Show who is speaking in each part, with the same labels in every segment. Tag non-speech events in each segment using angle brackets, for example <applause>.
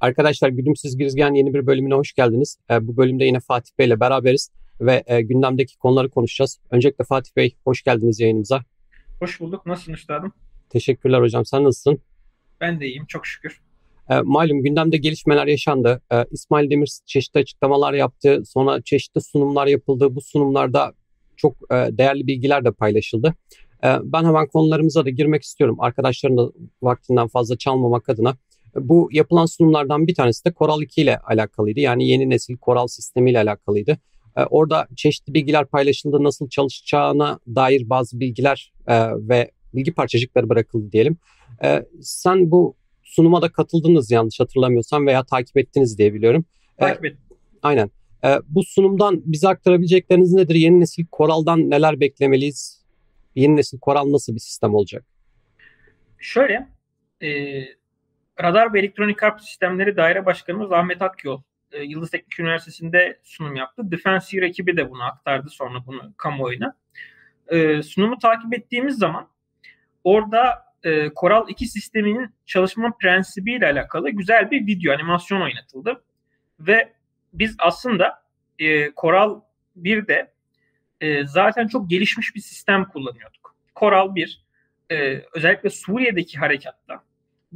Speaker 1: Arkadaşlar Güdümsüz Girizgen yeni bir bölümüne hoş geldiniz. E, bu bölümde yine Fatih Bey ile beraberiz ve e, gündemdeki konuları konuşacağız. Öncelikle Fatih Bey hoş geldiniz yayınımıza.
Speaker 2: Hoş bulduk. Nasılsın üstadım?
Speaker 1: Teşekkürler hocam. Sen nasılsın?
Speaker 2: Ben de iyiyim çok şükür.
Speaker 1: E, malum gündemde gelişmeler yaşandı. E, İsmail Demir çeşitli açıklamalar yaptı. Sonra çeşitli sunumlar yapıldı. Bu sunumlarda çok e, değerli bilgiler de paylaşıldı. Ben hemen konularımıza da girmek istiyorum. Arkadaşların da vaktinden fazla çalmamak adına. Bu yapılan sunumlardan bir tanesi de Coral 2 ile alakalıydı. Yani yeni nesil Coral sistemi ile alakalıydı. Ee, orada çeşitli bilgiler paylaşıldı. Nasıl çalışacağına dair bazı bilgiler e, ve bilgi parçacıkları bırakıldı diyelim. Ee, sen bu sunuma da katıldınız yanlış hatırlamıyorsam veya takip ettiniz diye biliyorum.
Speaker 2: Takip ettim.
Speaker 1: Aynen. Bu sunumdan bize aktarabilecekleriniz nedir? Yeni nesil Coral'dan neler beklemeliyiz? Yeni nesil Coral nasıl bir sistem olacak?
Speaker 2: Şöyle, e, Radar ve Elektronik Harp Sistemleri Daire Başkanımız Ahmet Akyol e, Yıldız Teknik Üniversitesi'nde sunum yaptı. Defense Year ekibi de bunu aktardı sonra bunu kamuoyuna. E, sunumu takip ettiğimiz zaman orada e, Coral 2 sisteminin çalışma prensibiyle alakalı güzel bir video animasyon oynatıldı. Ve biz aslında e, Coral 1'de e, zaten çok gelişmiş bir sistem kullanıyorduk. Coral 1 e, özellikle Suriye'deki harekatta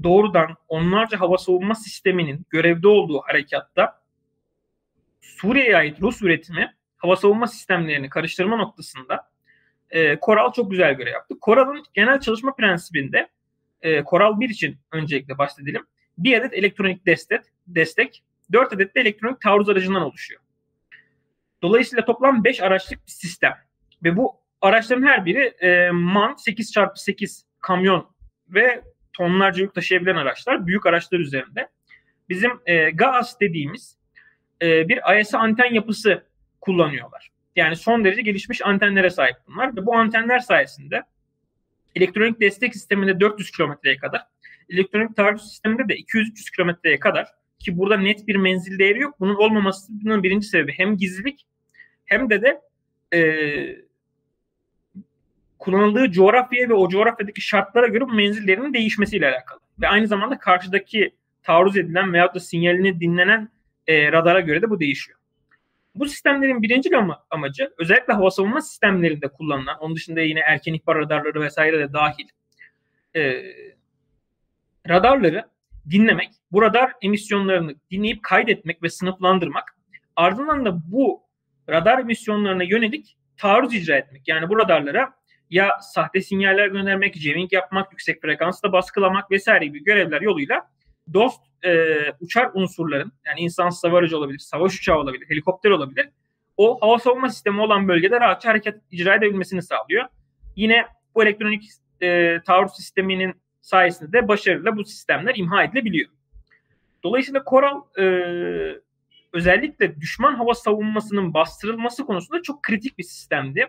Speaker 2: doğrudan onlarca hava savunma sisteminin görevde olduğu harekatta Suriye'ye ait Rus üretimi hava savunma sistemlerini karıştırma noktasında e, Koral çok güzel görev yaptı. Koral'ın genel çalışma prensibinde e, Koral 1 için öncelikle bahsedelim. Bir adet elektronik destek, destek 4 adet de elektronik taarruz aracından oluşuyor. Dolayısıyla toplam 5 araçlık bir sistem. Ve bu araçların her biri e, MAN 8x8 kamyon ve tonlarca yük taşıyabilen araçlar, büyük araçlar üzerinde. Bizim e, GAAS dediğimiz e, bir IS anten yapısı kullanıyorlar. Yani son derece gelişmiş antenlere sahip bunlar ve bu antenler sayesinde elektronik destek sisteminde 400 kilometreye kadar, elektronik taarruz sisteminde de 200-300 kilometreye kadar ki burada net bir menzil değeri yok. Bunun olmamasının birinci sebebi hem gizlilik hem de de e, kullanıldığı coğrafyaya ve o coğrafyadaki şartlara göre bu menzillerinin değişmesiyle alakalı. Ve aynı zamanda karşıdaki taarruz edilen veyahut da sinyalini dinlenen e, radara göre de bu değişiyor. Bu sistemlerin birinci ama, amacı özellikle hava savunma sistemlerinde kullanılan, onun dışında yine erken ihbar radarları vesaire de dahil e, radarları dinlemek, bu radar emisyonlarını dinleyip kaydetmek ve sınıflandırmak, ardından da bu radar emisyonlarına yönelik taarruz icra etmek. Yani bu radarlara ya sahte sinyaller göndermek, jamming yapmak, yüksek frekansla baskılamak vesaire gibi görevler yoluyla dost e, uçar unsurların yani insan savarıcı olabilir, savaş uçağı olabilir, helikopter olabilir. O hava savunma sistemi olan bölgede rahatça hareket icra edebilmesini sağlıyor. Yine bu elektronik e, taarruz sisteminin sayesinde de başarıyla bu sistemler imha edilebiliyor. Dolayısıyla Coral e, özellikle düşman hava savunmasının bastırılması konusunda çok kritik bir sistemdi.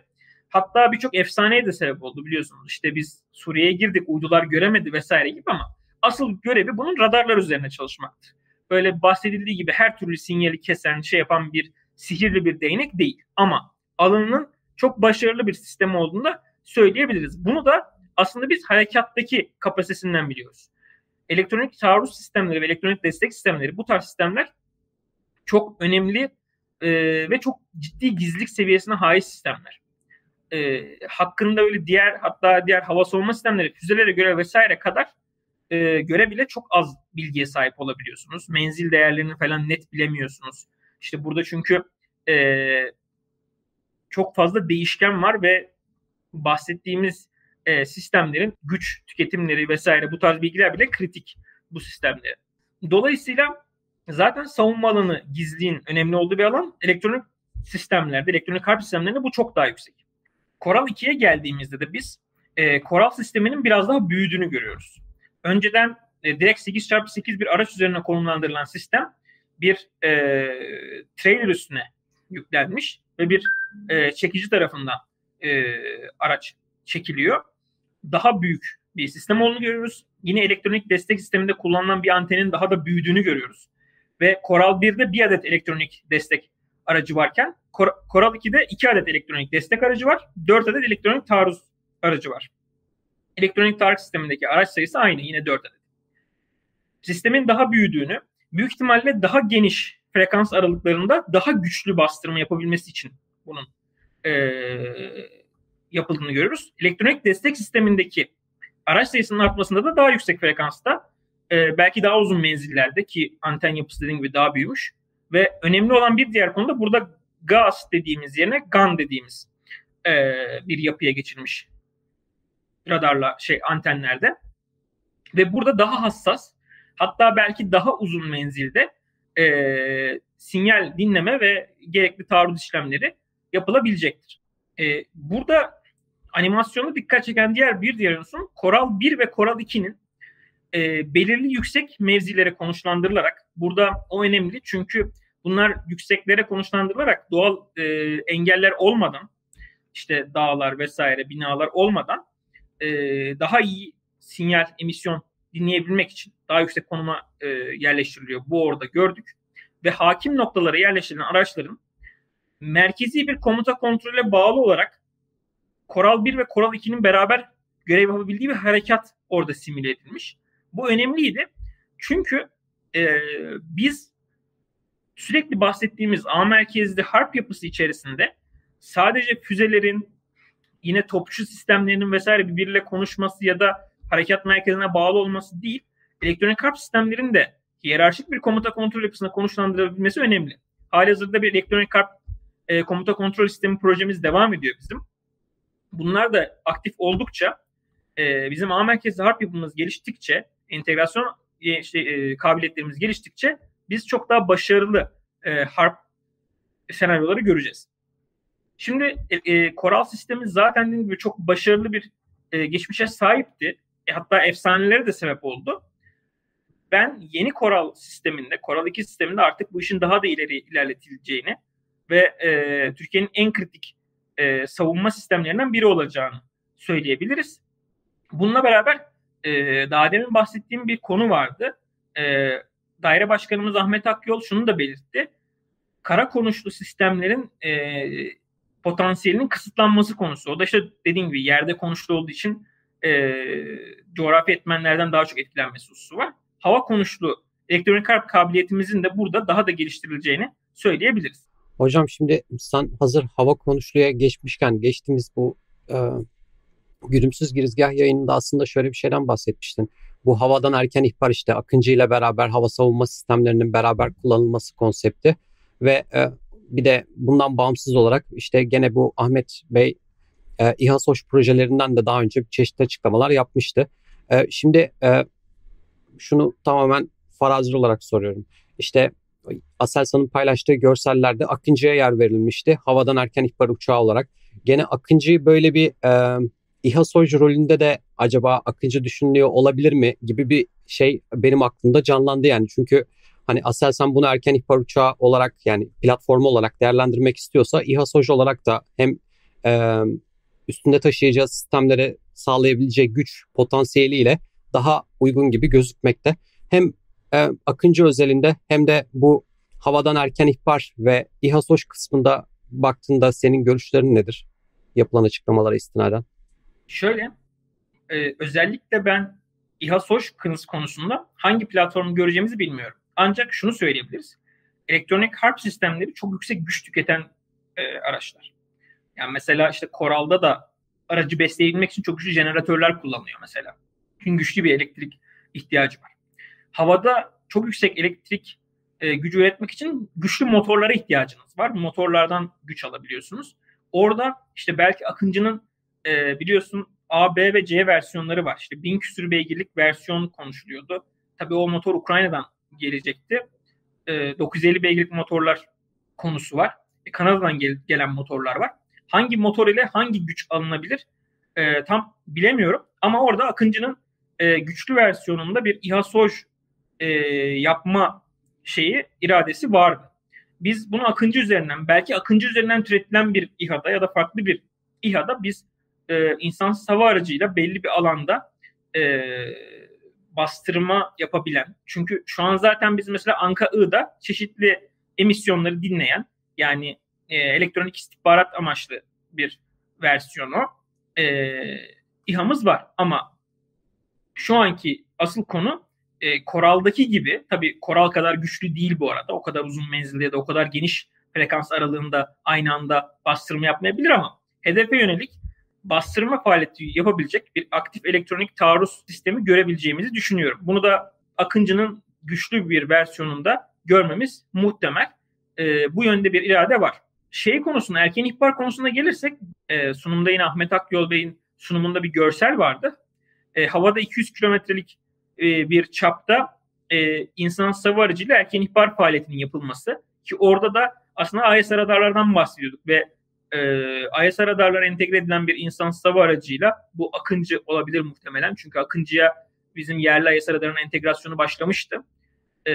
Speaker 2: Hatta birçok efsaneye de sebep oldu biliyorsunuz. İşte biz Suriye'ye girdik, uydular göremedi vesaire gibi ama asıl görevi bunun radarlar üzerine çalışmaktır. Böyle bahsedildiği gibi her türlü sinyali kesen, şey yapan bir sihirli bir değnek değil. Ama alanının çok başarılı bir sistem olduğunu da söyleyebiliriz. Bunu da aslında biz harekattaki kapasitesinden biliyoruz. Elektronik taarruz sistemleri ve elektronik destek sistemleri bu tarz sistemler çok önemli e, ve çok ciddi gizlilik seviyesine haiz sistemler e, hakkında öyle diğer hatta diğer hava savunma sistemleri füzelere göre vesaire kadar e, göre bile çok az bilgiye sahip olabiliyorsunuz. Menzil değerlerini falan net bilemiyorsunuz. İşte burada çünkü e, çok fazla değişken var ve bahsettiğimiz e, sistemlerin güç tüketimleri vesaire bu tarz bilgiler bile kritik bu sistemlere. Dolayısıyla zaten savunma alanı gizliğin önemli olduğu bir alan elektronik sistemlerde, elektronik harp sistemlerinde bu çok daha yüksek. Coral 2'ye geldiğimizde de biz e, Coral sisteminin biraz daha büyüdüğünü görüyoruz. Önceden e, direkt 8x8 bir araç üzerine konumlandırılan sistem bir e, trailer üstüne yüklenmiş ve bir e, çekici tarafından e, araç çekiliyor. Daha büyük bir sistem olduğunu görüyoruz. Yine elektronik destek sisteminde kullanılan bir antenin daha da büyüdüğünü görüyoruz. Ve Coral 1'de bir adet elektronik destek aracı varken Coral 2'de 2 adet elektronik destek aracı var. 4 adet elektronik taarruz aracı var. Elektronik taarruz sistemindeki araç sayısı aynı yine 4 adet. Sistemin daha büyüdüğünü büyük ihtimalle daha geniş frekans aralıklarında daha güçlü bastırma yapabilmesi için bunun e, yapıldığını görüyoruz. Elektronik destek sistemindeki araç sayısının artmasında da daha yüksek frekansta e, belki daha uzun menzillerde ki anten yapısı dediğim gibi daha büyümüş ve önemli olan bir diğer konu da burada gaz dediğimiz yerine GAN dediğimiz e, bir yapıya geçilmiş radarla şey antenlerde ve burada daha hassas hatta belki daha uzun menzilde e, sinyal dinleme ve gerekli taarruz işlemleri yapılabilecektir. E, burada animasyonu dikkat çeken diğer bir diğer unsur Coral 1 ve Coral 2'nin e, belirli yüksek mevzilere konuşlandırılarak burada o önemli çünkü bunlar yükseklere konuşlandırılarak doğal e, engeller olmadan işte dağlar vesaire binalar olmadan e, daha iyi sinyal emisyon dinleyebilmek için daha yüksek konuma e, yerleştiriliyor. Bu orada gördük. Ve hakim noktalara yerleştirilen araçların merkezi bir komuta kontrole bağlı olarak Koral 1 ve Koral 2'nin beraber görev yapabildiği bir harekat orada simüle edilmiş. Bu önemliydi. Çünkü e, biz sürekli bahsettiğimiz A merkezli harp yapısı içerisinde sadece füzelerin yine topçu sistemlerinin vesaire birbiriyle konuşması ya da harekat merkezine bağlı olması değil, elektronik harp sistemlerin de hiyerarşik bir komuta kontrol yapısına konuşlandırabilmesi önemli. Halihazırda bir elektronik harp e, komuta kontrol sistemi projemiz devam ediyor bizim. Bunlar da aktif oldukça e, bizim A merkezli harp yapımız geliştikçe, entegrasyon e, şey, e, kabiliyetlerimiz geliştikçe biz çok daha başarılı e, harp senaryoları göreceğiz. Şimdi e, e, Koral sistemi zaten dediğim gibi çok başarılı bir e, geçmişe sahipti. E, hatta efsanelere de sebep oldu. Ben yeni Koral sisteminde, Koral 2 sisteminde artık bu işin daha da ileri ilerletileceğini ve e, Türkiye'nin en kritik e, savunma sistemlerinden biri olacağını söyleyebiliriz. Bununla beraber e, daha demin bahsettiğim bir konu vardı. E, Daire Başkanımız Ahmet Akyol şunu da belirtti. Kara konuşlu sistemlerin e, potansiyelinin kısıtlanması konusu. O da işte dediğim gibi yerde konuşlu olduğu için e, coğrafi etmenlerden daha çok etkilenmesi hususu var. Hava konuşlu elektronik harp kabiliyetimizin de burada daha da geliştirileceğini söyleyebiliriz.
Speaker 1: Hocam şimdi sen hazır hava konuşluya geçmişken geçtiğimiz bu e, gülümsüz girizgah yayınında aslında şöyle bir şeyden bahsetmiştin. Bu havadan erken ihbar işte Akıncı ile beraber hava savunma sistemlerinin beraber kullanılması konsepti ve e, bir de bundan bağımsız olarak işte gene bu Ahmet Bey e, İHASOŞ projelerinden de daha önce çeşitli açıklamalar yapmıştı. E, şimdi e, şunu tamamen farazi olarak soruyorum. İşte Aselsan'ın paylaştığı görsellerde Akıncı'ya yer verilmişti. Havadan erken ihbar uçağı olarak. Gene Akıncı'yı böyle bir e, İHA Soycu rolünde de acaba Akıncı düşünülüyor olabilir mi gibi bir şey benim aklımda canlandı yani. Çünkü hani Aselsan bunu erken ihbar uçağı olarak yani platformu olarak değerlendirmek istiyorsa İHA Soj olarak da hem e, üstünde taşıyacağı sistemlere sağlayabileceği güç potansiyeliyle daha uygun gibi gözükmekte. Hem e, Akıncı özelinde hem de bu havadan erken ihbar ve İHA Soj kısmında baktığında senin görüşlerin nedir? Yapılan açıklamalara istinaden.
Speaker 2: Şöyle e, özellikle ben İHA Soj konusunda hangi platformu göreceğimizi bilmiyorum. Ancak şunu söyleyebiliriz. Elektronik harp sistemleri çok yüksek güç tüketen e, araçlar. Yani mesela işte Koral'da da aracı besleyebilmek için çok güçlü jeneratörler kullanılıyor mesela. Çünkü güçlü bir elektrik ihtiyacı var. Havada çok yüksek elektrik e, gücü üretmek için güçlü motorlara ihtiyacınız var. Motorlardan güç alabiliyorsunuz. Orada işte belki Akıncı'nın e, biliyorsun A, B ve C versiyonları var. İşte bin küsür beygirlik versiyon konuşuluyordu. Tabii o motor Ukrayna'dan gelecekti. E, 950 beygirlik motorlar konusu var. E, Kanada'dan gel, gelen motorlar var. Hangi motor ile hangi güç alınabilir e, tam bilemiyorum. Ama orada Akıncı'nın e, güçlü versiyonunda bir İHA Soj e, yapma şeyi iradesi vardı. Biz bunu Akıncı üzerinden belki Akıncı üzerinden türetilen bir İHA'da ya da farklı bir İHA'da biz e, insansız hava aracıyla belli bir alanda e, bastırma yapabilen. Çünkü şu an zaten biz mesela Anka-I'da çeşitli emisyonları dinleyen yani e, elektronik istihbarat amaçlı bir versiyonu e, İHA'mız var. Ama şu anki asıl konu e, Koral'daki gibi tabii Koral kadar güçlü değil bu arada. O kadar uzun menzilde ya da o kadar geniş frekans aralığında aynı anda bastırma yapmayabilir ama hedefe yönelik bastırma faaliyeti yapabilecek bir aktif elektronik taarruz sistemi görebileceğimizi düşünüyorum. Bunu da Akıncı'nın güçlü bir versiyonunda görmemiz muhtemel. E, bu yönde bir irade var. Şey konusunda, erken ihbar konusunda gelirsek e, sunumda yine Ahmet Akyol Bey'in sunumunda bir görsel vardı. E, havada 200 kilometrelik e, bir çapta e, insan hava aracıyla erken ihbar faaliyetinin yapılması ki orada da aslında IS radarlardan bahsediyorduk ve e, IS radarlara entegre edilen bir insan hava aracıyla bu Akıncı olabilir muhtemelen. Çünkü Akıncı'ya bizim yerli IS radarının entegrasyonu başlamıştı. E,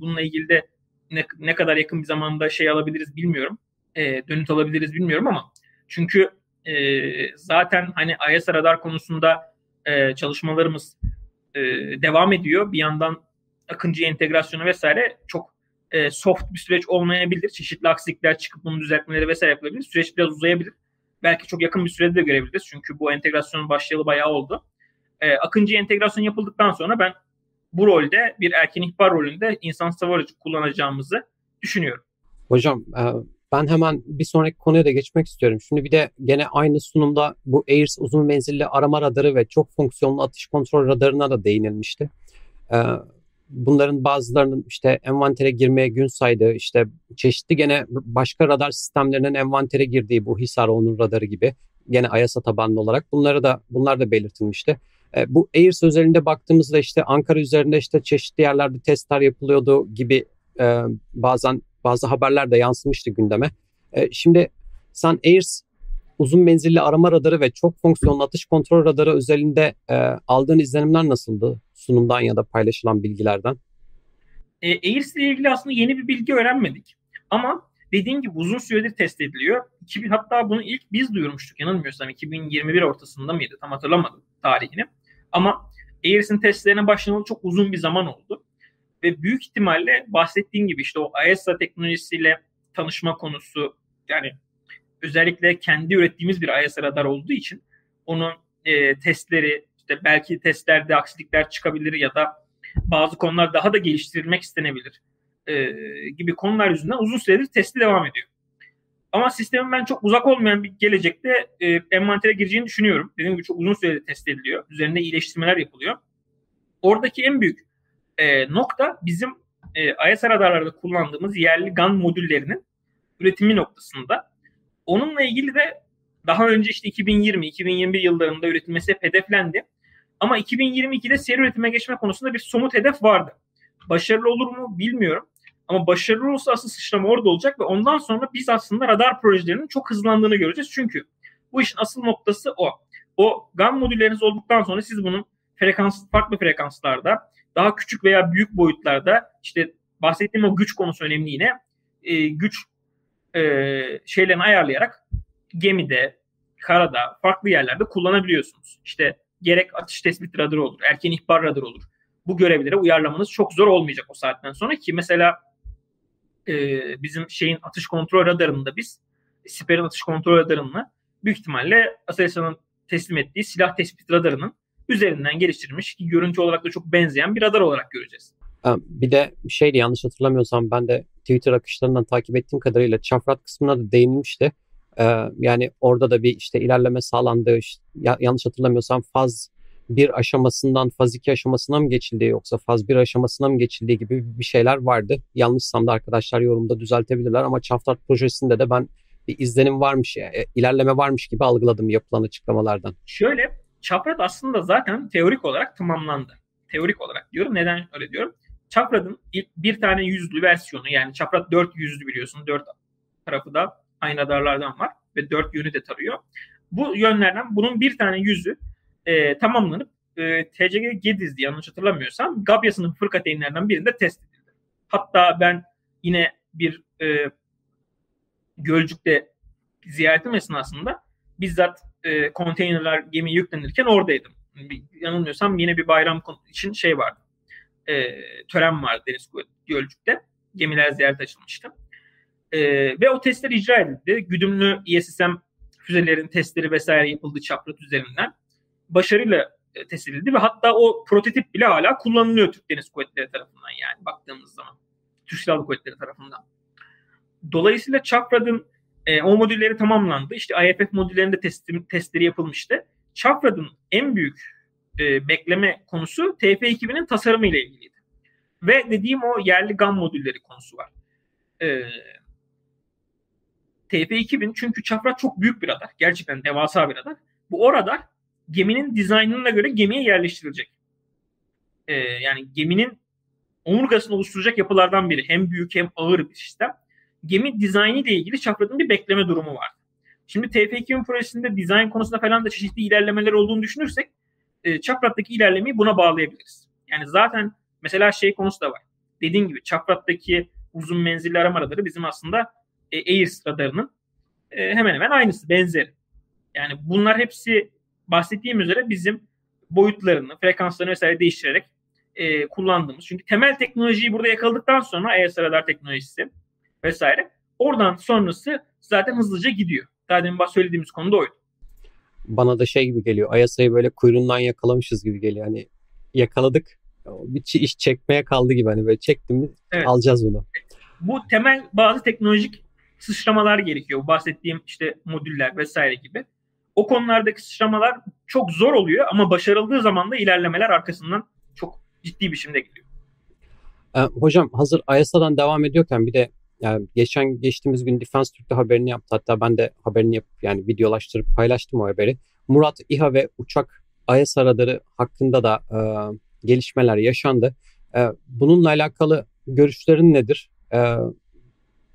Speaker 2: bununla ilgili de ne, ne kadar yakın bir zamanda şey alabiliriz bilmiyorum. E, dönüt alabiliriz bilmiyorum ama çünkü e, zaten hani IS radar konusunda e, çalışmalarımız e, devam ediyor. Bir yandan Akıncı entegrasyonu vesaire çok e, soft bir süreç olmayabilir. Çeşitli aksilikler çıkıp bunu düzeltmeleri vesaire yapılabilir. Süreç biraz uzayabilir. Belki çok yakın bir sürede de görebiliriz. Çünkü bu entegrasyonun başlayalı bayağı oldu. E, Akıncı entegrasyon yapıldıktan sonra ben bu rolde bir erken ihbar rolünde insan aracı kullanacağımızı düşünüyorum.
Speaker 1: Hocam e, ben hemen bir sonraki konuya da geçmek istiyorum. Şimdi bir de gene aynı sunumda bu AIRS uzun menzilli arama radarı ve çok fonksiyonlu atış kontrol radarına da değinilmişti. E, bunların bazılarının işte envantere girmeye gün saydığı, işte çeşitli gene başka radar sistemlerinin envantere girdiği bu Hisar onun radarı gibi gene AYASA tabanlı olarak bunları da bunlar da belirtilmişti. E, bu AIRS özelinde baktığımızda işte Ankara üzerinde işte çeşitli yerlerde testler yapılıyordu gibi e, bazen bazı haberler de yansımıştı gündeme. E, şimdi sen AIRS uzun menzilli arama radarı ve çok fonksiyonlu atış kontrol radarı özelinde e, aldığın izlenimler nasıldı sunumdan ya da paylaşılan bilgilerden?
Speaker 2: E, AIRS ile ilgili aslında yeni bir bilgi öğrenmedik. Ama dediğim gibi uzun süredir test ediliyor. 2000, hatta bunu ilk biz duyurmuştuk yanılmıyorsam 2021 ortasında mıydı tam hatırlamadım tarihini. Ama Airs'in testlerine başlanalı çok uzun bir zaman oldu. Ve büyük ihtimalle bahsettiğim gibi işte o AESA teknolojisiyle tanışma konusu yani özellikle kendi ürettiğimiz bir AESA radar olduğu için onun e, testleri işte belki testlerde aksilikler çıkabilir ya da bazı konular daha da geliştirilmek istenebilir e, gibi konular yüzünden uzun süredir testi devam ediyor. Ama sistemin ben çok uzak olmayan bir gelecekte e, envantere gireceğini düşünüyorum. Dediğim gibi çok uzun sürede test ediliyor. Üzerinde iyileştirmeler yapılıyor. Oradaki en büyük e, nokta bizim e, IS radarlarda kullandığımız yerli GAN modüllerinin üretimi noktasında. Onunla ilgili de daha önce işte 2020-2021 yıllarında üretilmesi hep hedeflendi. Ama 2022'de seri üretime geçme konusunda bir somut hedef vardı. Başarılı olur mu bilmiyorum. Ama başarılı olursa asıl sıçrama orada olacak ve ondan sonra biz aslında radar projelerinin çok hızlandığını göreceğiz. Çünkü bu işin asıl noktası o. O GAN modülleriniz olduktan sonra siz bunun frekans farklı frekanslarda daha küçük veya büyük boyutlarda işte bahsettiğim o güç konusu önemli yine. E, güç e, şeylerini ayarlayarak gemide, karada, farklı yerlerde kullanabiliyorsunuz. İşte gerek atış tespit radarı olur, erken ihbar radarı olur. Bu görevlere uyarlamanız çok zor olmayacak o saatten sonra ki mesela e, bizim şeyin atış kontrol radarında biz siperin atış kontrol radarını büyük ihtimalle Aselsan'ın teslim ettiği silah tespit radarının üzerinden geliştirilmiş ki görüntü olarak da çok benzeyen bir radar olarak göreceğiz.
Speaker 1: Bir de şeydi yanlış hatırlamıyorsam ben de Twitter akışlarından takip ettiğim kadarıyla çafrat kısmına da değinmişti. Ee, yani orada da bir işte ilerleme sağlandı. İşte, yanlış hatırlamıyorsam faz bir aşamasından faz 2 aşamasına mı geçildi yoksa faz 1 aşamasına mı geçildiği gibi bir şeyler vardı. Yanlışsam da arkadaşlar yorumda düzeltebilirler ama Çaftar projesinde de ben bir izlenim varmış, e, ilerleme varmış gibi algıladım yapılan açıklamalardan.
Speaker 2: Şöyle, Çaprat aslında zaten teorik olarak tamamlandı. Teorik olarak diyorum. Neden öyle diyorum? Çaprat'ın ilk bir tane yüzlü versiyonu yani Çaprat dört yüzlü biliyorsun. Dört tarafı da aynı radarlardan var ve dört yönü de tarıyor. Bu yönlerden bunun bir tane yüzü e, tamamlanıp e, TCG Gediz'di yanlış hatırlamıyorsam Gabyas'ın fırkateynlerden birinde test edildi. Hatta ben yine bir e, Gölcük'te ziyaretim esnasında bizzat e, konteynerler gemi yüklenirken oradaydım. Yanılmıyorsam yine bir bayram için şey vardı. E, tören vardı Deniz Gölcük'te. Gemiler ziyaret açılmıştı. E, ve o testler icra edildi. Güdümlü ISSM füzelerin testleri vesaire yapıldı çaprat üzerinden. Başarıyla e, test edildi ve hatta o prototip bile hala kullanılıyor Türk Deniz Kuvvetleri tarafından yani baktığımız zaman. Türk Silahlı Kuvvetleri tarafından. Dolayısıyla Çaprad'ın e, o modülleri tamamlandı. İşte IFF modüllerinde testleri yapılmıştı. Çaprad'ın en büyük e, bekleme konusu TF2000'in tasarımı ile ilgiliydi. Ve dediğim o yerli GAM modülleri konusu var. E, TF2000 çünkü çapraz çok büyük bir radar. Gerçekten devasa bir radar. Bu o radar geminin dizaynına göre gemiye yerleştirilecek. Ee, yani geminin omurgasını oluşturacak yapılardan biri. Hem büyük hem ağır bir sistem. Gemi dizaynı ile ilgili çaprazın bir bekleme durumu var. Şimdi TF2000 projesinde dizayn konusunda falan da çeşitli ilerlemeler olduğunu düşünürsek e, çaprattaki ilerlemeyi buna bağlayabiliriz. Yani zaten mesela şey konusu da var. Dediğim gibi çaprattaki uzun menzilli arama radarı bizim aslında e, AIRS radarının e, hemen hemen aynısı, benzeri. Yani bunlar hepsi bahsettiğim üzere bizim boyutlarını, frekanslarını vesaire değiştirerek e, kullandığımız. Çünkü temel teknolojiyi burada yakaladıktan sonra AIRS radar teknolojisi vesaire oradan sonrası zaten hızlıca gidiyor. Daha demin söylediğimiz konu da oydu.
Speaker 1: Bana da şey gibi geliyor. Ayasa'yı böyle kuyruğundan yakalamışız gibi geliyor. Hani yakaladık bir iş çekmeye kaldı gibi hani böyle çektim evet. alacağız bunu.
Speaker 2: Bu temel bazı teknolojik sıçramalar gerekiyor. Bahsettiğim işte modüller vesaire gibi. O konulardaki sıçramalar çok zor oluyor ama başarıldığı zaman da ilerlemeler arkasından çok ciddi bir biçimde geliyor.
Speaker 1: Ee, hocam hazır ISA'dan devam ediyorken bir de yani geçen geçtiğimiz gün Defense Türk'te haberini yaptı. Hatta ben de haberini yapıp yani videolaştırıp paylaştım o haberi. Murat İHA ve uçak ISA radarı hakkında da e, gelişmeler yaşandı. E, bununla alakalı görüşlerin nedir? E,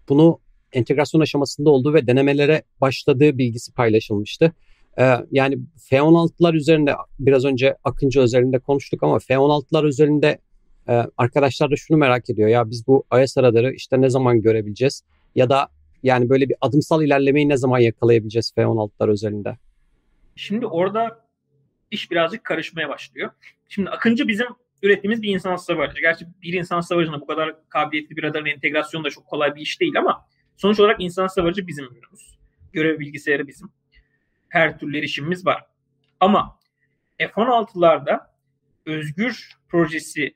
Speaker 1: bunu entegrasyon aşamasında olduğu ve denemelere başladığı bilgisi paylaşılmıştı. Ee, yani F-16'lar üzerinde biraz önce Akıncı özelinde konuştuk ama F-16'lar üzerinde e, arkadaşlar da şunu merak ediyor. Ya biz bu IS radarı işte ne zaman görebileceğiz? Ya da yani böyle bir adımsal ilerlemeyi ne zaman yakalayabileceğiz F-16'lar özelinde?
Speaker 2: Şimdi orada iş birazcık karışmaya başlıyor. Şimdi Akıncı bizim ürettiğimiz bir insan savarıcı. Gerçi bir insan savarıcına bu kadar kabiliyetli bir radarın entegrasyonu da çok kolay bir iş değil ama Sonuç olarak insan savarıcı bizim ürünümüz. Görev bilgisayarı bizim. Her türlü erişimimiz var. Ama F-16'larda Özgür projesi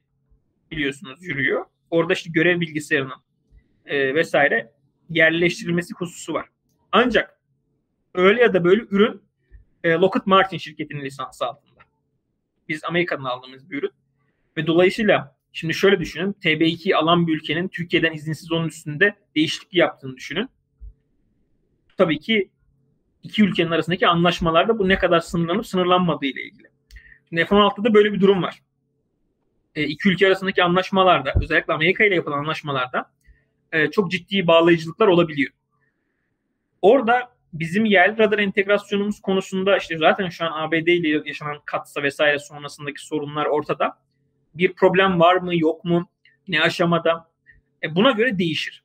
Speaker 2: biliyorsunuz yürüyor. Orada işte görev bilgisayarının e, vesaire yerleştirilmesi hususu var. Ancak öyle ya da böyle ürün e, Lockheed Martin şirketinin lisansı altında. Biz Amerika'dan aldığımız bir ürün. Ve dolayısıyla Şimdi şöyle düşünün. TB2'yi alan bir ülkenin Türkiye'den izinsiz onun üstünde değişiklik yaptığını düşünün. Tabii ki iki ülkenin arasındaki anlaşmalarda bu ne kadar sınırlanıp sınırlanmadığı ile ilgili. Şimdi F-16'da böyle bir durum var. E, iki ülke arasındaki anlaşmalarda özellikle Amerika ile yapılan anlaşmalarda e, çok ciddi bağlayıcılıklar olabiliyor. Orada bizim yerli radar entegrasyonumuz konusunda işte zaten şu an ABD ile yaşanan katsa vesaire sonrasındaki sorunlar ortada bir problem var mı yok mu ne aşamada e, buna göre değişir.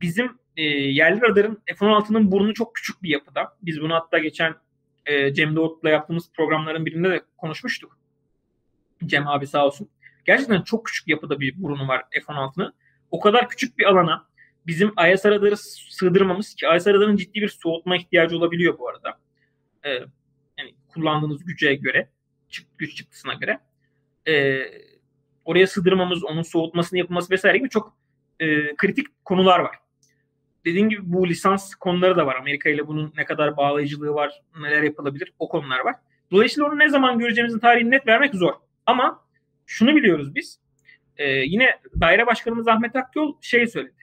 Speaker 2: Bizim e, yerli radarın F-16'nın burnu çok küçük bir yapıda. Biz bunu hatta geçen e, Cem Doğut'la yaptığımız programların birinde de konuşmuştuk. Cem abi sağ olsun. Gerçekten çok küçük yapıda bir burnu var F-16'nın. O kadar küçük bir alana bizim IS radarı sığdırmamız ki IS radarın ciddi bir soğutma ihtiyacı olabiliyor bu arada. Ee, yani kullandığınız güce göre, güç çıktısına göre e, oraya sığdırmamız, onun soğutmasını yapılması vesaire gibi çok e, kritik konular var. Dediğim gibi bu lisans konuları da var. Amerika ile bunun ne kadar bağlayıcılığı var, neler yapılabilir o konular var. Dolayısıyla onu ne zaman göreceğimizin tarihini net vermek zor. Ama şunu biliyoruz biz. E, yine daire başkanımız Ahmet Akyol şey söyledi.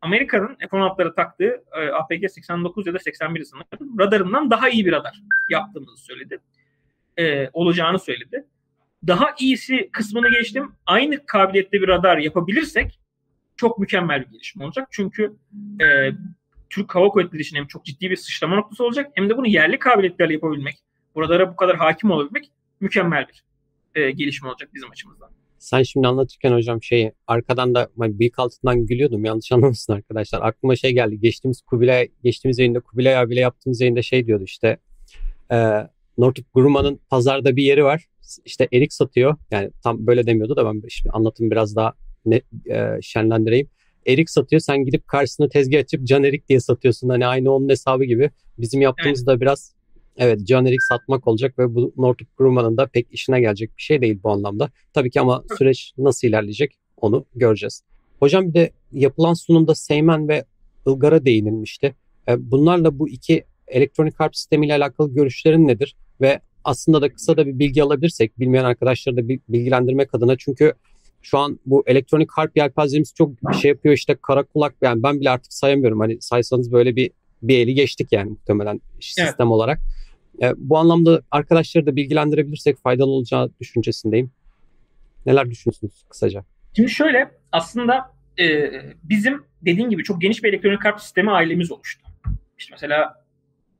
Speaker 2: Amerika'nın F-16'lara taktığı e, APG 89 ya da 81 sanırım radarından daha iyi bir radar yaptığımızı söyledi. E, olacağını söyledi daha iyisi kısmını geçtim. Aynı kabiliyette bir radar yapabilirsek çok mükemmel bir gelişme olacak. Çünkü e, Türk Hava Kuvvetleri için hem çok ciddi bir sıçrama noktası olacak hem de bunu yerli kabiliyetlerle yapabilmek, buralara bu kadar hakim olabilmek mükemmel bir e, gelişme olacak bizim açımızdan.
Speaker 1: Sen şimdi anlatırken hocam şeyi arkadan da ben bıyık altından gülüyordum yanlış anlamasın arkadaşlar. Aklıma şey geldi geçtiğimiz Kubilay geçtiğimiz yayında Kubilay abiyle yaptığımız yayında şey diyordu işte e, Northrop Grumman'ın pazarda bir yeri var işte erik satıyor. Yani tam böyle demiyordu da ben şimdi anlatım biraz daha ne, e, şenlendireyim. Erik satıyor. Sen gidip karşısına tezgah açıp can erik diye satıyorsun. Hani aynı onun hesabı gibi. Bizim yaptığımız evet. da biraz Evet jenerik satmak olacak ve bu Northrop Grumman'ın da pek işine gelecek bir şey değil bu anlamda. Tabii ki ama süreç nasıl ilerleyecek onu göreceğiz. Hocam bir de yapılan sunumda Seymen ve Ilgar'a değinilmişti. E, bunlarla bu iki elektronik harp sistemiyle alakalı görüşlerin nedir? Ve aslında da kısa da bir bilgi alabilirsek bilmeyen arkadaşları da bilgilendirmek adına çünkü şu an bu elektronik harp yelpazemiz çok şey yapıyor işte kara kulak yani ben bile artık sayamıyorum hani saysanız böyle bir bir eli geçtik yani muhtemelen sistem evet. olarak. E, bu anlamda arkadaşları da bilgilendirebilirsek faydalı olacağı düşüncesindeyim. Neler düşünüyorsunuz kısaca?
Speaker 2: Şimdi şöyle aslında e, bizim dediğin gibi çok geniş bir elektronik harp sistemi ailemiz oluştu. İşte mesela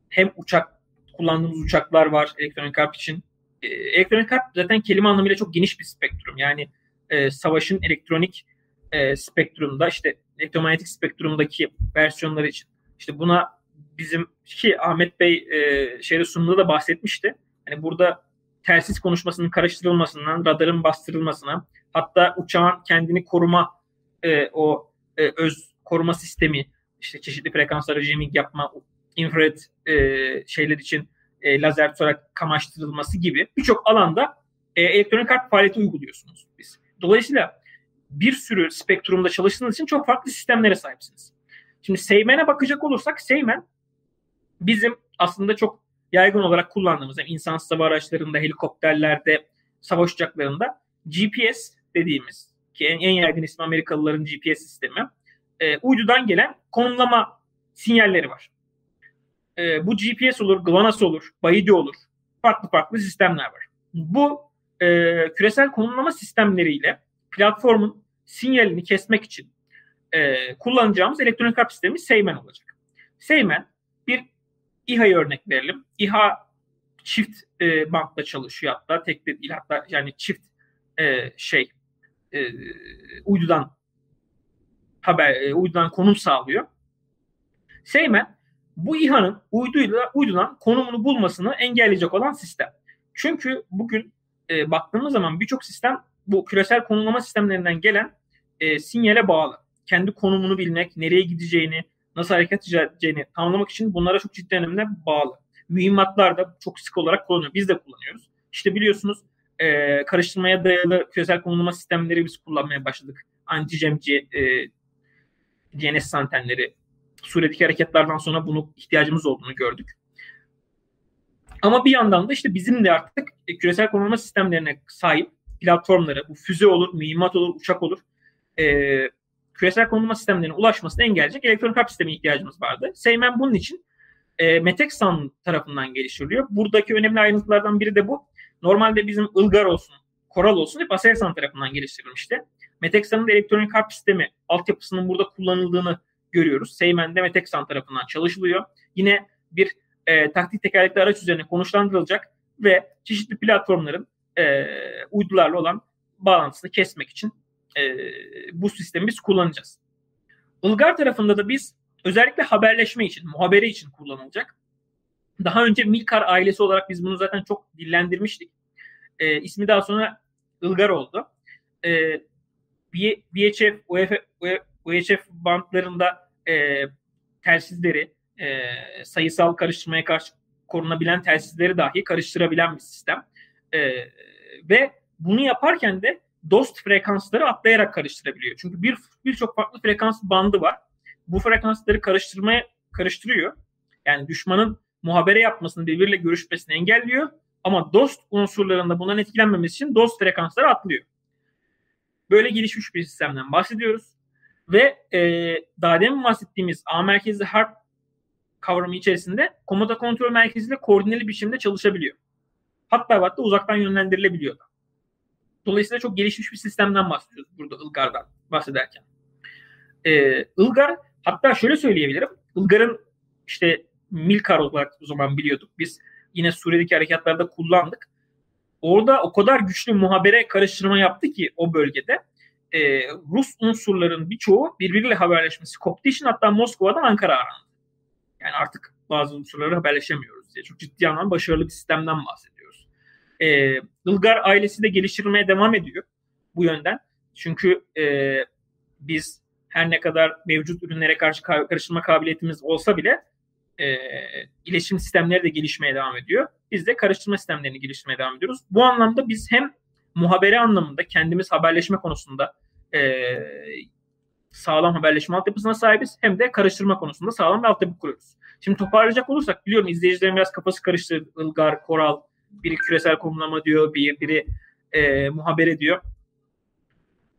Speaker 2: hem uçak kullandığımız uçaklar var elektronik harp için. E, elektronik harp zaten kelime anlamıyla çok geniş bir spektrum. Yani e, savaşın elektronik e, spektrumda işte elektromanyetik spektrumdaki versiyonları için. İşte buna bizim ki Ahmet Bey e, şeyde sunumda da bahsetmişti. Hani burada telsiz konuşmasının karıştırılmasından, radarın bastırılmasına, hatta uçağın kendini koruma e, o e, öz koruma sistemi, işte çeşitli frekanslara jamming yapma, infrared e, şeyler için e, lazer tutarak kamaştırılması gibi birçok alanda e, elektronik harp faaliyeti uyguluyorsunuz biz. Dolayısıyla bir sürü spektrumda çalıştığınız için çok farklı sistemlere sahipsiniz. Şimdi Seymen'e bakacak olursak Seymen bizim aslında çok yaygın olarak kullandığımız yani insansız hava araçlarında, helikopterlerde, savaş uçaklarında GPS dediğimiz ki en, en yaygın ismi Amerikalıların GPS sistemi e, uydudan gelen konumlama sinyalleri var. E, bu GPS olur, GLONASS olur, BAIDI olur. Farklı farklı sistemler var. Bu e, küresel konumlama sistemleriyle platformun sinyalini kesmek için e, kullanacağımız elektronik harp sistemi Seymen olacak. Seymen bir İHA'yı örnek verelim. İHA çift e, bantla çalışıyor hatta tek de değil hatta yani çift e, şey e, uydudan haber e, uydudan konum sağlıyor. Seymen bu İHA'nın uyduyla uydudan konumunu bulmasını engelleyecek olan sistem. Çünkü bugün e, baktığımız zaman birçok sistem bu küresel konumlama sistemlerinden gelen e, sinyale bağlı. Kendi konumunu bilmek, nereye gideceğini, nasıl hareket edeceğini tanımlamak için bunlara çok ciddi önemli bağlı. Mühimmatlar da çok sık olarak kullanıyor. Biz de kullanıyoruz. İşte biliyorsunuz e, karıştırmaya dayalı küresel konumlama sistemleri biz kullanmaya başladık. Anti-Cemci e, DNS antenleri. Suriye'deki hareketlerden sonra bunu ihtiyacımız olduğunu gördük. Ama bir yandan da işte bizim de artık küresel konumlama sistemlerine sahip platformları, bu füze olur, mühimmat olur, uçak olur, e, küresel konumlama sistemlerine ulaşmasını engelleyecek elektronik harp sistemi ihtiyacımız vardı. Seymen bunun için e, Meteksan tarafından geliştiriliyor. Buradaki önemli ayrıntılardan biri de bu. Normalde bizim Ilgar olsun, Koral olsun hep Aselsan tarafından geliştirilmişti. Meteksan'ın elektronik harp sistemi altyapısının burada kullanıldığını görüyoruz. Seymen'de Meteksan tarafından çalışılıyor. Yine bir e, taktik tekerlekli araç üzerine konuşlandırılacak ve çeşitli platformların e, uydularla olan bağlantısını kesmek için e, bu sistemi biz kullanacağız. Ilgar tarafında da biz özellikle haberleşme için, muhabere için kullanılacak. Daha önce Milkar ailesi olarak biz bunu zaten çok dillendirmiştik. E, ismi daha sonra Ilgar oldu. E, VHF, UF, UHF bantlarında e, telsizleri, e, sayısal karıştırmaya karşı korunabilen telsizleri dahi karıştırabilen bir sistem. E, ve bunu yaparken de dost frekansları atlayarak karıştırabiliyor. Çünkü bir birçok farklı frekans bandı var. Bu frekansları karıştırmaya karıştırıyor. Yani düşmanın muhabere yapmasını, birbiriyle görüşmesini engelliyor. Ama dost unsurlarında bundan etkilenmemesi için dost frekansları atlıyor. Böyle gelişmiş bir sistemden bahsediyoruz. Ve e, daha demin bahsettiğimiz A merkezli harp kavramı içerisinde komuta kontrol merkeziyle koordineli biçimde çalışabiliyor. Hatta hatta uzaktan yönlendirilebiliyor da. Dolayısıyla çok gelişmiş bir sistemden bahsediyoruz burada Ilgar'dan bahsederken. Ee, Ilgar hatta şöyle söyleyebilirim. Ilgar'ın işte Milkar olarak o zaman biliyorduk. Biz yine Suriye'deki harekatlarda kullandık. Orada o kadar güçlü muhabere karıştırma yaptı ki o bölgede e, Rus unsurların birçoğu birbiriyle haberleşmesi koptu için hatta Moskova'dan Ankara arandı. Yani artık bazı unsurları haberleşemiyoruz diye. Çok ciddi anlamda başarılı bir sistemden bahsediyoruz. E, Ilgar ailesi de geliştirilmeye devam ediyor bu yönden. Çünkü e, biz her ne kadar mevcut ürünlere karşı karıştırma kabiliyetimiz olsa bile e, iletişim sistemleri de gelişmeye devam ediyor. Biz de karıştırma sistemlerini geliştirmeye devam ediyoruz. Bu anlamda biz hem muhabere anlamında kendimiz haberleşme konusunda e, sağlam haberleşme altyapısına sahibiz hem de karıştırma konusunda sağlam bir altyapı kuruyoruz. Şimdi toparlayacak olursak biliyorum izleyicilerin biraz kafası karıştı. Ilgar, Koral, biri küresel konumlama diyor, biri, biri e, muhabere diyor.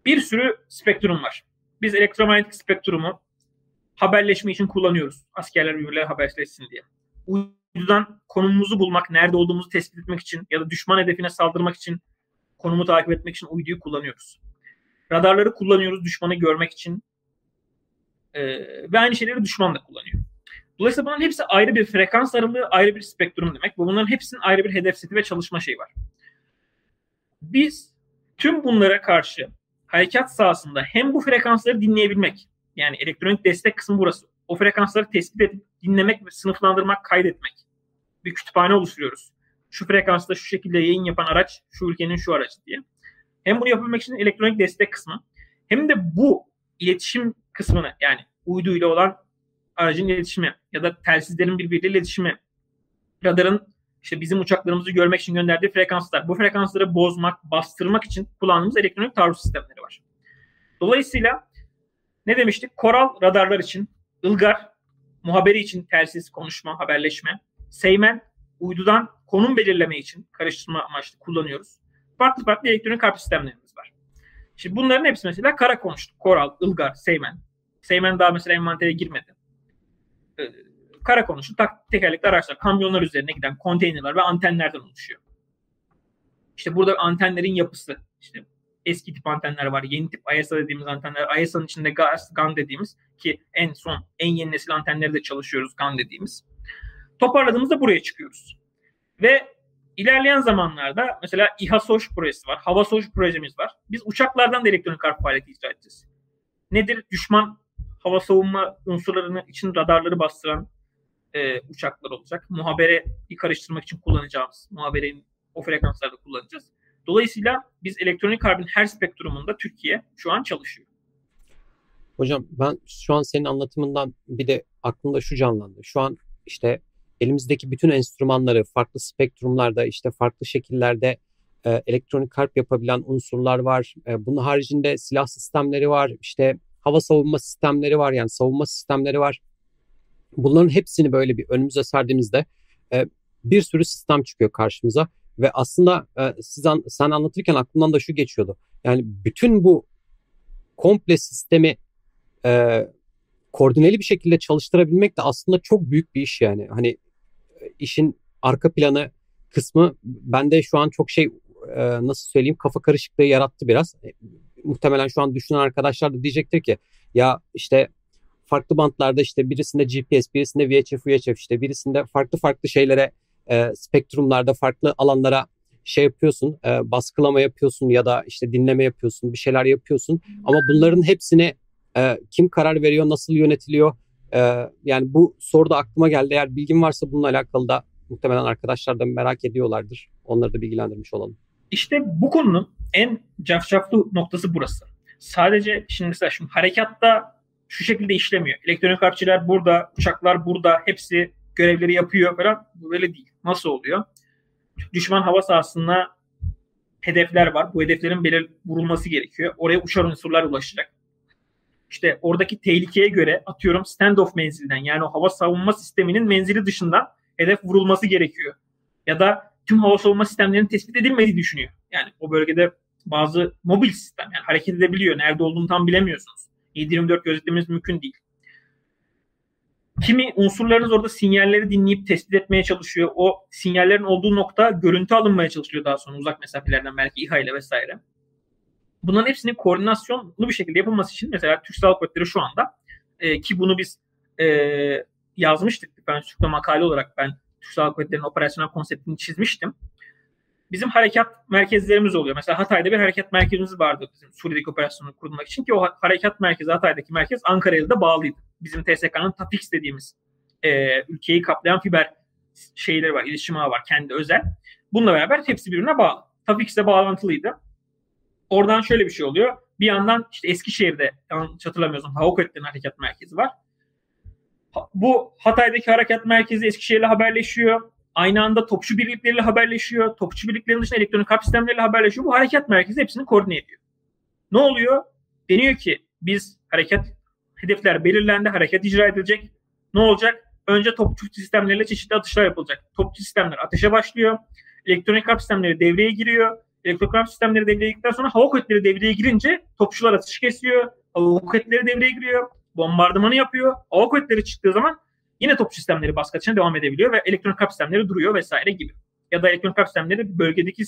Speaker 2: Bir sürü spektrum var. Biz elektromanyetik spektrumu haberleşme için kullanıyoruz. Askerler birbirleriyle haberleşsin diye. Uydudan konumumuzu bulmak, nerede olduğumuzu tespit etmek için ya da düşman hedefine saldırmak için konumu takip etmek için uyduyu kullanıyoruz. Radarları kullanıyoruz düşmanı görmek için. Ee, ve aynı şeyleri düşman da kullanıyor. Dolayısıyla bunların hepsi ayrı bir frekans aralığı, ayrı bir spektrum demek. Ve bunların hepsinin ayrı bir hedef seti ve çalışma şeyi var. Biz tüm bunlara karşı harekat sahasında hem bu frekansları dinleyebilmek, yani elektronik destek kısmı burası. O frekansları tespit edip dinlemek ve sınıflandırmak, kaydetmek. Bir kütüphane oluşturuyoruz. Şu frekansta şu şekilde yayın yapan araç şu ülkenin şu aracı diye. Hem bunu yapabilmek için elektronik destek kısmı hem de bu iletişim kısmını yani uyduyla olan aracın iletişimi ya da telsizlerin birbiriyle iletişimi radarın işte bizim uçaklarımızı görmek için gönderdiği frekanslar. Bu frekansları bozmak, bastırmak için kullandığımız elektronik taarruz sistemleri var. Dolayısıyla ne demiştik? Koral radarlar için, Ilgar muhaberi için telsiz, konuşma, haberleşme, Seymen uydudan konum belirleme için karıştırma amaçlı kullanıyoruz. Farklı farklı elektronik harp sistemlerimiz var. Şimdi bunların hepsi mesela kara konuştuk. Koral, Ilgar, Seymen. Seymen daha mesela envantere girmedi. Ee, kara konuştu. Tak, tekerlekli araçlar, kamyonlar üzerine giden konteynerler ve antenlerden oluşuyor. İşte burada antenlerin yapısı, işte eski tip antenler var. Yeni tip ISA dediğimiz antenler. ISA'nın içinde GAS, GAN dediğimiz ki en son en yeni nesil antenleri de çalışıyoruz GAN dediğimiz. Toparladığımızda buraya çıkıyoruz. Ve ilerleyen zamanlarda mesela İHA SOŞ projesi var. Hava SOŞ projemiz var. Biz uçaklardan da elektronik harp faaliyeti icra edeceğiz. Nedir? Düşman hava savunma unsurlarını için radarları bastıran e, uçaklar olacak. Muhabere karıştırmak için kullanacağımız, muhaberenin o frekanslarda kullanacağız. Dolayısıyla biz elektronik harbin her spektrumunda Türkiye şu an çalışıyor.
Speaker 1: Hocam ben şu an senin anlatımından bir de aklımda şu canlandı. Şu an işte elimizdeki bütün enstrümanları farklı spektrumlarda işte farklı şekillerde e, elektronik harp yapabilen unsurlar var. E, bunun haricinde silah sistemleri var. İşte hava savunma sistemleri var. Yani savunma sistemleri var. Bunların hepsini böyle bir önümüze serdiğimizde e, bir sürü sistem çıkıyor karşımıza ve aslında e, siz an, sen anlatırken aklımdan da şu geçiyordu. Yani bütün bu komple sistemi e, koordineli bir şekilde çalıştırabilmek de aslında çok büyük bir iş yani. Hani e, işin arka planı kısmı bende şu an çok şey e, nasıl söyleyeyim kafa karışıklığı yarattı biraz. Muhtemelen şu an düşünen arkadaşlar da diyecektir ki ya işte farklı bantlarda işte birisinde GPS, birisinde VHF, UHF işte birisinde farklı farklı şeylere e, spektrumlarda farklı alanlara şey yapıyorsun, e, baskılama yapıyorsun ya da işte dinleme yapıyorsun, bir şeyler yapıyorsun. Ama bunların hepsini e, kim karar veriyor, nasıl yönetiliyor? E, yani bu soru da aklıma geldi. Eğer bilgin varsa bununla alakalı da muhtemelen arkadaşlar da merak ediyorlardır. Onları da bilgilendirmiş olalım.
Speaker 2: İşte bu konunun en cafcaflı noktası burası. Sadece şimdi mesela şimdi harekatta şu şekilde işlemiyor. Elektronik harpçiler burada, uçaklar burada, hepsi görevleri yapıyor falan. Bu böyle değil. Nasıl oluyor? Düşman hava sahasında hedefler var. Bu hedeflerin belir vurulması gerekiyor. Oraya uçar unsurlar ulaşacak. İşte oradaki tehlikeye göre atıyorum standoff menzilden yani o hava savunma sisteminin menzili dışından hedef vurulması gerekiyor. Ya da tüm hava savunma sistemlerinin tespit edilmediği düşünüyor. Yani o bölgede bazı mobil sistem yani hareket edebiliyor. Nerede olduğunu tam bilemiyorsunuz. 724 gözetlemeniz mümkün değil. Kimi unsurlarınız orada sinyalleri dinleyip tespit etmeye çalışıyor. O sinyallerin olduğu nokta görüntü alınmaya çalışıyor daha sonra uzak mesafelerden belki İHA ile vesaire. Bunların hepsinin koordinasyonlu bir şekilde yapılması için mesela Türk Silahlı Kuvvetleri şu anda e, ki bunu biz e, yazmıştık. Ben Türk'te makale olarak ben Türk Silahlı Kuvvetleri'nin operasyonel konseptini çizmiştim. Bizim harekat merkezlerimiz oluyor. Mesela Hatay'da bir harekat merkezimiz vardı bizim Suriye'deki operasyonu kurulmak için ki o harekat merkezi Hatay'daki merkez Ankara'ya da bağlıydı bizim TSK'nın TAPIX dediğimiz e, ülkeyi kaplayan fiber şeyleri var, iletişim ağı var kendi özel. Bununla beraber hepsi birbirine bağlı. TAPIX de bağlantılıydı. Oradan şöyle bir şey oluyor. Bir yandan işte Eskişehir'de yanlış hatırlamıyorsam Hava Kuvvetleri'nin harekat merkezi var. Bu Hatay'daki harekat merkezi Eskişehir'le haberleşiyor. Aynı anda topçu birlikleriyle haberleşiyor. Topçu birliklerinin dışında elektronik harp sistemleriyle haberleşiyor. Bu harekat merkezi hepsini koordine ediyor. Ne oluyor? Deniyor ki biz harekat hedefler belirlendi, hareket icra edilecek. Ne olacak? Önce topçu sistemleriyle çeşitli atışlar yapılacak. Topçu sistemler ateşe başlıyor. Elektronik harp sistemleri devreye giriyor. Elektronik harp sistemleri devreye girdikten sonra hava kuvvetleri devreye girince topçular atış kesiyor. Hava kuvvetleri devreye giriyor. Bombardımanı yapıyor. Hava kuvvetleri çıktığı zaman yine topçu sistemleri baskı devam edebiliyor ve elektronik harp sistemleri duruyor vesaire gibi. Ya da elektronik harp sistemleri bölgedeki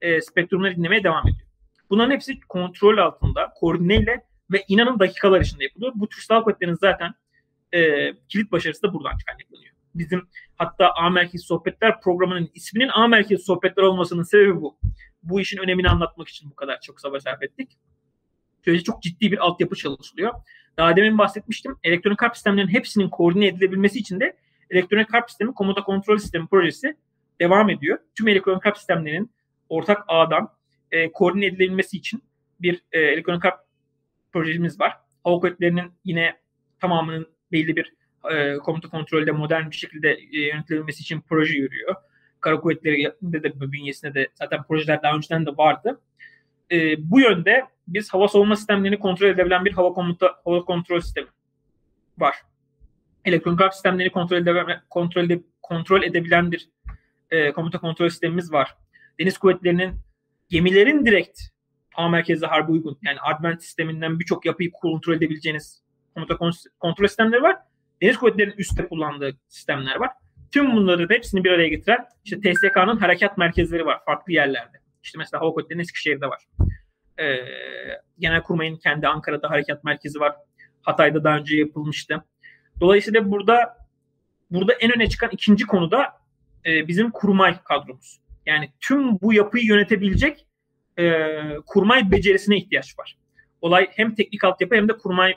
Speaker 2: e, spektrumları dinlemeye devam ediyor. Bunların hepsi kontrol altında, koordineyle ve inanın dakikalar içinde yapılıyor. Bu Türk Silahlı Kuvvetleri'nin zaten e, kilit başarısı da buradan kaynaklanıyor. Bizim hatta A Merkezi Sohbetler programının isminin A Merkezi Sohbetler olmasının sebebi bu. Bu işin önemini anlatmak için bu kadar çok savaş sarf ettik. Şöyle çok ciddi bir altyapı çalışılıyor. Daha demin bahsetmiştim. Elektronik harp sistemlerinin hepsinin koordine edilebilmesi için de elektronik harp sistemi komuta kontrol sistemi projesi devam ediyor. Tüm elektronik harp sistemlerinin ortak ağdan e, koordine edilebilmesi için bir e, elektronik harp projemiz var. Hava kuvvetlerinin yine tamamının belli bir e, komuta kontrolde modern bir şekilde e, yönetilebilmesi için proje yürüyor. Kara kuvvetlerinde de bünyesinde de zaten projeler daha önceden de vardı. E, bu yönde biz hava savunma sistemlerini kontrol edebilen bir hava komuta hava kontrol sistemi var. Elektronik harp sistemlerini kontrol edebilen, kontrol, ede, kontrol edebilen bir e, komuta kontrol sistemimiz var. Deniz kuvvetlerinin gemilerin direkt A merkezli harbi uygun yani Advent sisteminden birçok yapıyı kontrol edebileceğiniz komuta kontrol sistemleri var. Deniz kuvvetlerinin üstte kullandığı sistemler var. Tüm bunları hepsini bir araya getiren işte TSK'nın harekat merkezleri var farklı yerlerde. İşte mesela Hava Kuvvetleri'nin Eskişehir'de var. Ee, Genelkurmay'ın kendi Ankara'da harekat merkezi var. Hatay'da daha önce yapılmıştı. Dolayısıyla burada burada en öne çıkan ikinci konu da e, bizim kurmay kadromuz. Yani tüm bu yapıyı yönetebilecek e, kurmay becerisine ihtiyaç var. Olay hem teknik altyapı hem de kurmay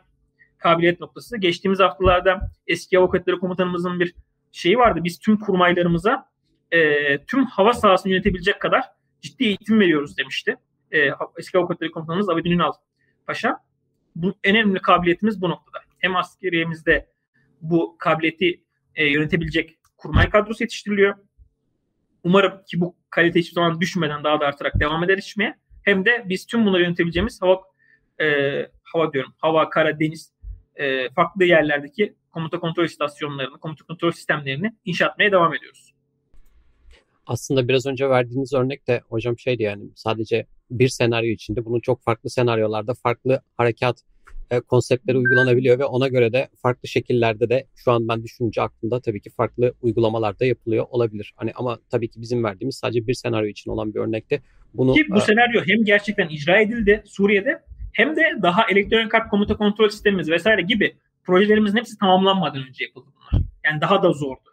Speaker 2: kabiliyet noktası. Geçtiğimiz haftalarda eski avukatları komutanımızın bir şeyi vardı. Biz tüm kurmaylarımıza e, tüm hava sahasını yönetebilecek kadar ciddi eğitim veriyoruz demişti. E, eski avukatları komutanımız Abidin Ünal Paşa. Bu, en önemli kabiliyetimiz bu noktada. Hem askeriyemizde bu kabiliyeti e, yönetebilecek kurmay kadrosu yetiştiriliyor. Umarım ki bu kalite hiçbir zaman düşmeden daha da artarak devam eder içmeye. Hem de biz tüm bunları yönetebileceğimiz hava e, hava diyorum, hava, kara, deniz e, farklı yerlerdeki komuta kontrol istasyonlarını, komuta kontrol sistemlerini inşa etmeye devam ediyoruz.
Speaker 1: Aslında biraz önce verdiğiniz örnek de hocam şeydi yani sadece bir senaryo içinde bunun çok farklı senaryolarda farklı harekat e, konseptleri uygulanabiliyor ve ona göre de farklı şekillerde de şu an ben düşününce aklımda tabii ki farklı uygulamalar da yapılıyor olabilir. Hani ama tabii ki bizim verdiğimiz sadece bir senaryo için olan bir örnekte. Bunu
Speaker 2: Ki bu e, senaryo hem gerçekten icra edildi Suriye'de hem de daha elektronik kart komuta kontrol sistemimiz vesaire gibi projelerimizin hepsi tamamlanmadan önce yapıldı bunlar. Yani daha da zordu.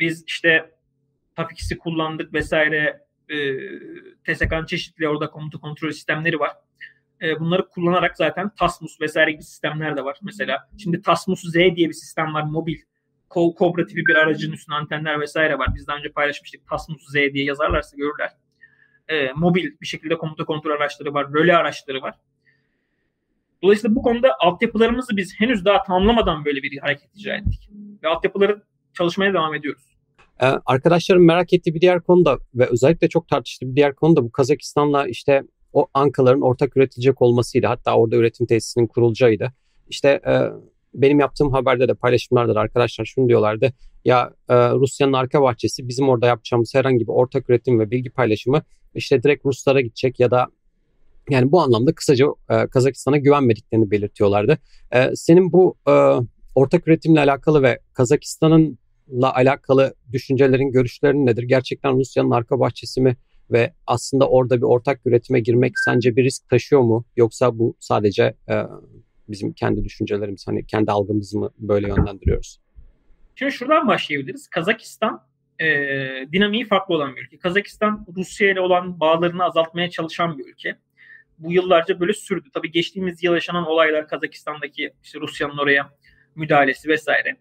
Speaker 2: Biz işte TAP2'si kullandık vesaire e, TSK'nın çeşitli orada komuta kontrol sistemleri var. E, bunları kullanarak zaten Tasmus vesaire gibi sistemler de var. Mesela şimdi Tasmus Z diye bir sistem var mobil. Cobra tipi bir aracın üstüne antenler vesaire var. Biz daha önce paylaşmıştık. Tasmus Z diye yazarlarsa görürler. E, mobil bir şekilde komuta kontrol araçları var. Röle araçları var. Dolayısıyla bu konuda altyapılarımızı biz henüz daha tamamlamadan böyle bir hareket icra ettik. Ve altyapıları çalışmaya devam ediyoruz.
Speaker 1: Ee, arkadaşlarım merak ettiği bir diğer konu da ve özellikle çok tartıştığı bir diğer konu da bu Kazakistan'la işte o ankaların ortak üretilecek olmasıydı. Hatta orada üretim tesisinin kurulacağıydı. İşte e, benim yaptığım haberde de paylaşımlarda da arkadaşlar şunu diyorlardı. Ya e, Rusya'nın arka bahçesi bizim orada yapacağımız herhangi bir ortak üretim ve bilgi paylaşımı işte direkt Ruslara gidecek ya da yani bu anlamda kısaca e, Kazakistan'a güvenmediklerini belirtiyorlardı. E, senin bu e, ortak üretimle alakalı ve Kazakistan'ınla alakalı düşüncelerin, görüşlerin nedir? Gerçekten Rusya'nın arka bahçesi mi? Ve aslında orada bir ortak üretime girmek sence bir risk taşıyor mu? Yoksa bu sadece e, bizim kendi düşüncelerimiz, hani kendi algımızı mı böyle yönlendiriyoruz?
Speaker 2: Şimdi şuradan başlayabiliriz. Kazakistan e, dinamiği farklı olan bir ülke. Kazakistan Rusya ile olan bağlarını azaltmaya çalışan bir ülke bu yıllarca böyle sürdü. Tabii geçtiğimiz yıl yaşanan olaylar Kazakistan'daki işte Rusya'nın oraya müdahalesi vesaire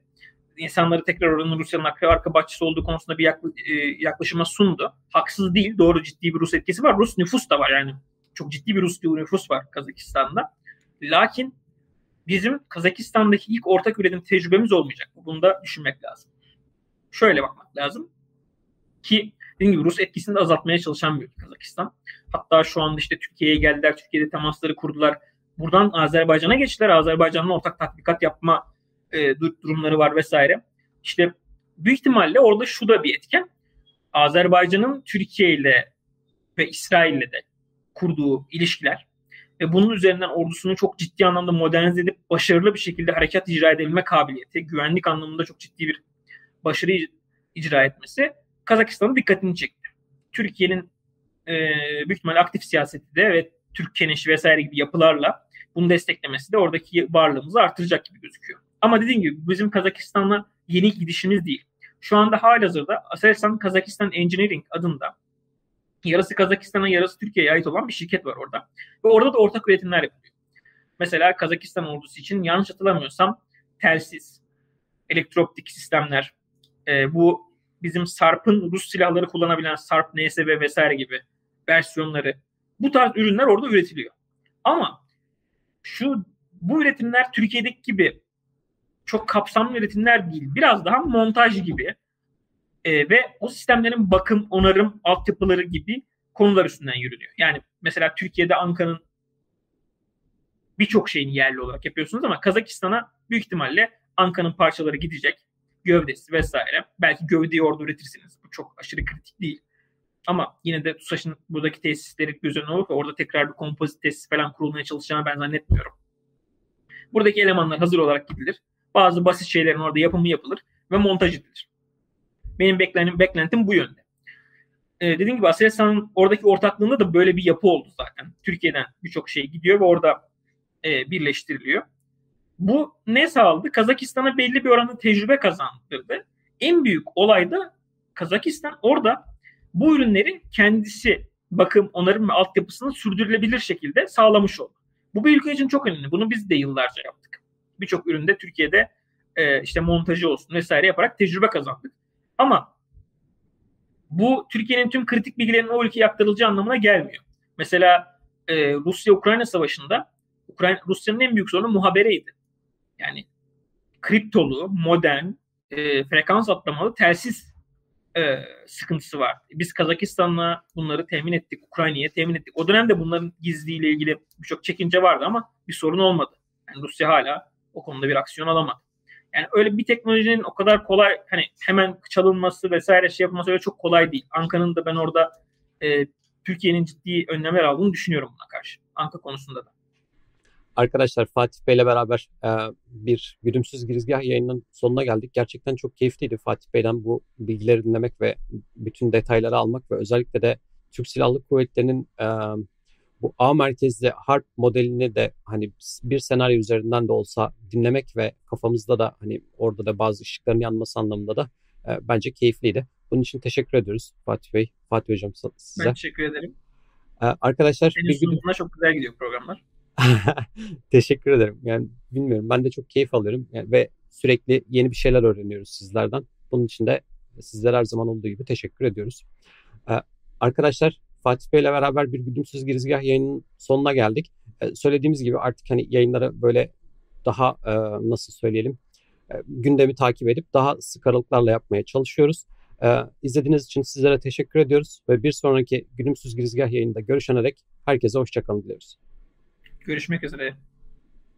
Speaker 2: insanları tekrar oranın Rusya'nın arka bahçesi olduğu konusunda bir e, yaklaşıma sundu. Haksız değil. Doğru ciddi bir Rus etkisi var. Rus nüfus da var yani. Çok ciddi bir Rus nüfus var Kazakistan'da. Lakin bizim Kazakistan'daki ilk ortak üretim tecrübemiz olmayacak. Bunu da düşünmek lazım. Şöyle bakmak lazım ki dediğim gibi Rus etkisini de azaltmaya çalışan bir Kazakistan. Hatta şu anda işte Türkiye'ye geldiler, Türkiye'de temasları kurdular. Buradan Azerbaycan'a geçtiler. Azerbaycan'la ortak tatbikat yapma e, durumları var vesaire. İşte büyük ihtimalle orada şu da bir etken. Azerbaycan'ın Türkiye ile ve İsrail ile de kurduğu ilişkiler ve bunun üzerinden ordusunu çok ciddi anlamda modernize edip başarılı bir şekilde harekat icra edebilme kabiliyeti, güvenlik anlamında çok ciddi bir başarı icra etmesi Kazakistan'ın dikkatini çekti. Türkiye'nin e, büyük ihtimalle aktif siyaseti de ve Türk keneşi vesaire gibi yapılarla bunu desteklemesi de oradaki varlığımızı artıracak gibi gözüküyor. Ama dediğim gibi bizim Kazakistan'la yeni gidişimiz değil. Şu anda halihazırda Aselsan Kazakistan Engineering adında yarısı Kazakistan'a yarısı Türkiye'ye ait olan bir şirket var orada. Ve orada da ortak üretimler yapılıyor. Mesela Kazakistan ordusu için yanlış hatırlamıyorsam telsiz, elektrooptik sistemler, e, bu bizim Sarp'ın Rus silahları kullanabilen Sarp, NSB vesaire gibi versiyonları bu tarz ürünler orada üretiliyor. Ama şu bu üretimler Türkiye'deki gibi çok kapsamlı üretimler değil. Biraz daha montaj gibi e, ve o sistemlerin bakım, onarım, altyapıları gibi konular üstünden yürünüyor. Yani mesela Türkiye'de Ankara'nın birçok şeyini yerli olarak yapıyorsunuz ama Kazakistan'a büyük ihtimalle Ankara'nın parçaları gidecek. Gövdesi vesaire. Belki gövdeyi orada üretirsiniz. Bu çok aşırı kritik değil. Ama yine de TUSAŞ'ın buradaki tesisleri göz önüne alıp orada tekrar bir kompozit tesis falan kurulmaya çalışacağını ben zannetmiyorum. Buradaki elemanlar hazır olarak gidilir. Bazı basit şeylerin orada yapımı yapılır ve montaj edilir. Benim beklentim, beklentim bu yönde. Ee, dediğim gibi Aselsan'ın oradaki ortaklığında da böyle bir yapı oldu zaten. Türkiye'den birçok şey gidiyor ve orada e, birleştiriliyor. Bu ne sağladı? Kazakistan'a belli bir oranda tecrübe kazandırdı. En büyük olay da Kazakistan orada bu ürünleri kendisi bakım, onarım ve altyapısını sürdürülebilir şekilde sağlamış oldu. Bu bir ülke için çok önemli. Bunu biz de yıllarca yaptık. Birçok üründe Türkiye'de e, işte montajı olsun vesaire yaparak tecrübe kazandık. Ama bu Türkiye'nin tüm kritik bilgilerinin o ülkeye aktarılacağı anlamına gelmiyor. Mesela e, Rusya-Ukrayna savaşında Ukrayna Rusya'nın en büyük sorunu muhabereydi. Yani kriptolu, modern, e, frekans atlamalı telsiz e, sıkıntısı var. Biz Kazakistan'la bunları temin ettik, Ukrayna'ya temin ettik. O dönemde bunların gizliyle ilgili birçok çekince vardı ama bir sorun olmadı. Yani Rusya hala o konuda bir aksiyon alamadı. Yani öyle bir teknolojinin o kadar kolay hani hemen çalınması vesaire şey yapması öyle çok kolay değil. Anka'nın da ben orada e, Türkiye'nin ciddi önlemler aldığını düşünüyorum buna karşı. Anka konusunda da.
Speaker 1: Arkadaşlar Fatih Bey'le beraber e, bir güdümsüz girizgah yayının sonuna geldik. Gerçekten çok keyifliydi Fatih Bey'den bu bilgileri dinlemek ve bütün detayları almak ve özellikle de Türk Silahlı Kuvvetleri'nin e, bu A merkezli harp modelini de hani bir senaryo üzerinden de olsa dinlemek ve kafamızda da hani orada da bazı ışıkların yanması anlamında da e, bence keyifliydi. Bunun için teşekkür ediyoruz Fatih Bey, Fatih Hocam size.
Speaker 2: Ben teşekkür ederim.
Speaker 1: E, arkadaşlar
Speaker 2: Senin bir gün... çok güzel gidiyor programlar. <laughs>
Speaker 1: teşekkür ederim. Yani bilmiyorum ben de çok keyif alıyorum yani, ve sürekli yeni bir şeyler öğreniyoruz sizlerden. Bunun için de sizler her zaman olduğu gibi teşekkür ediyoruz. Ee, arkadaşlar Fatih Bey ile beraber bir güdümsüz girizgah yayının sonuna geldik. Ee, söylediğimiz gibi artık hani yayınları böyle daha e, nasıl söyleyelim e, gündemi takip edip daha sık aralıklarla yapmaya çalışıyoruz. Ee, izlediğiniz için sizlere teşekkür ediyoruz ve bir sonraki güdümsüz girizgah yayında görüşene dek herkese hoşçakalın diliyoruz.
Speaker 2: Görüşmek üzere.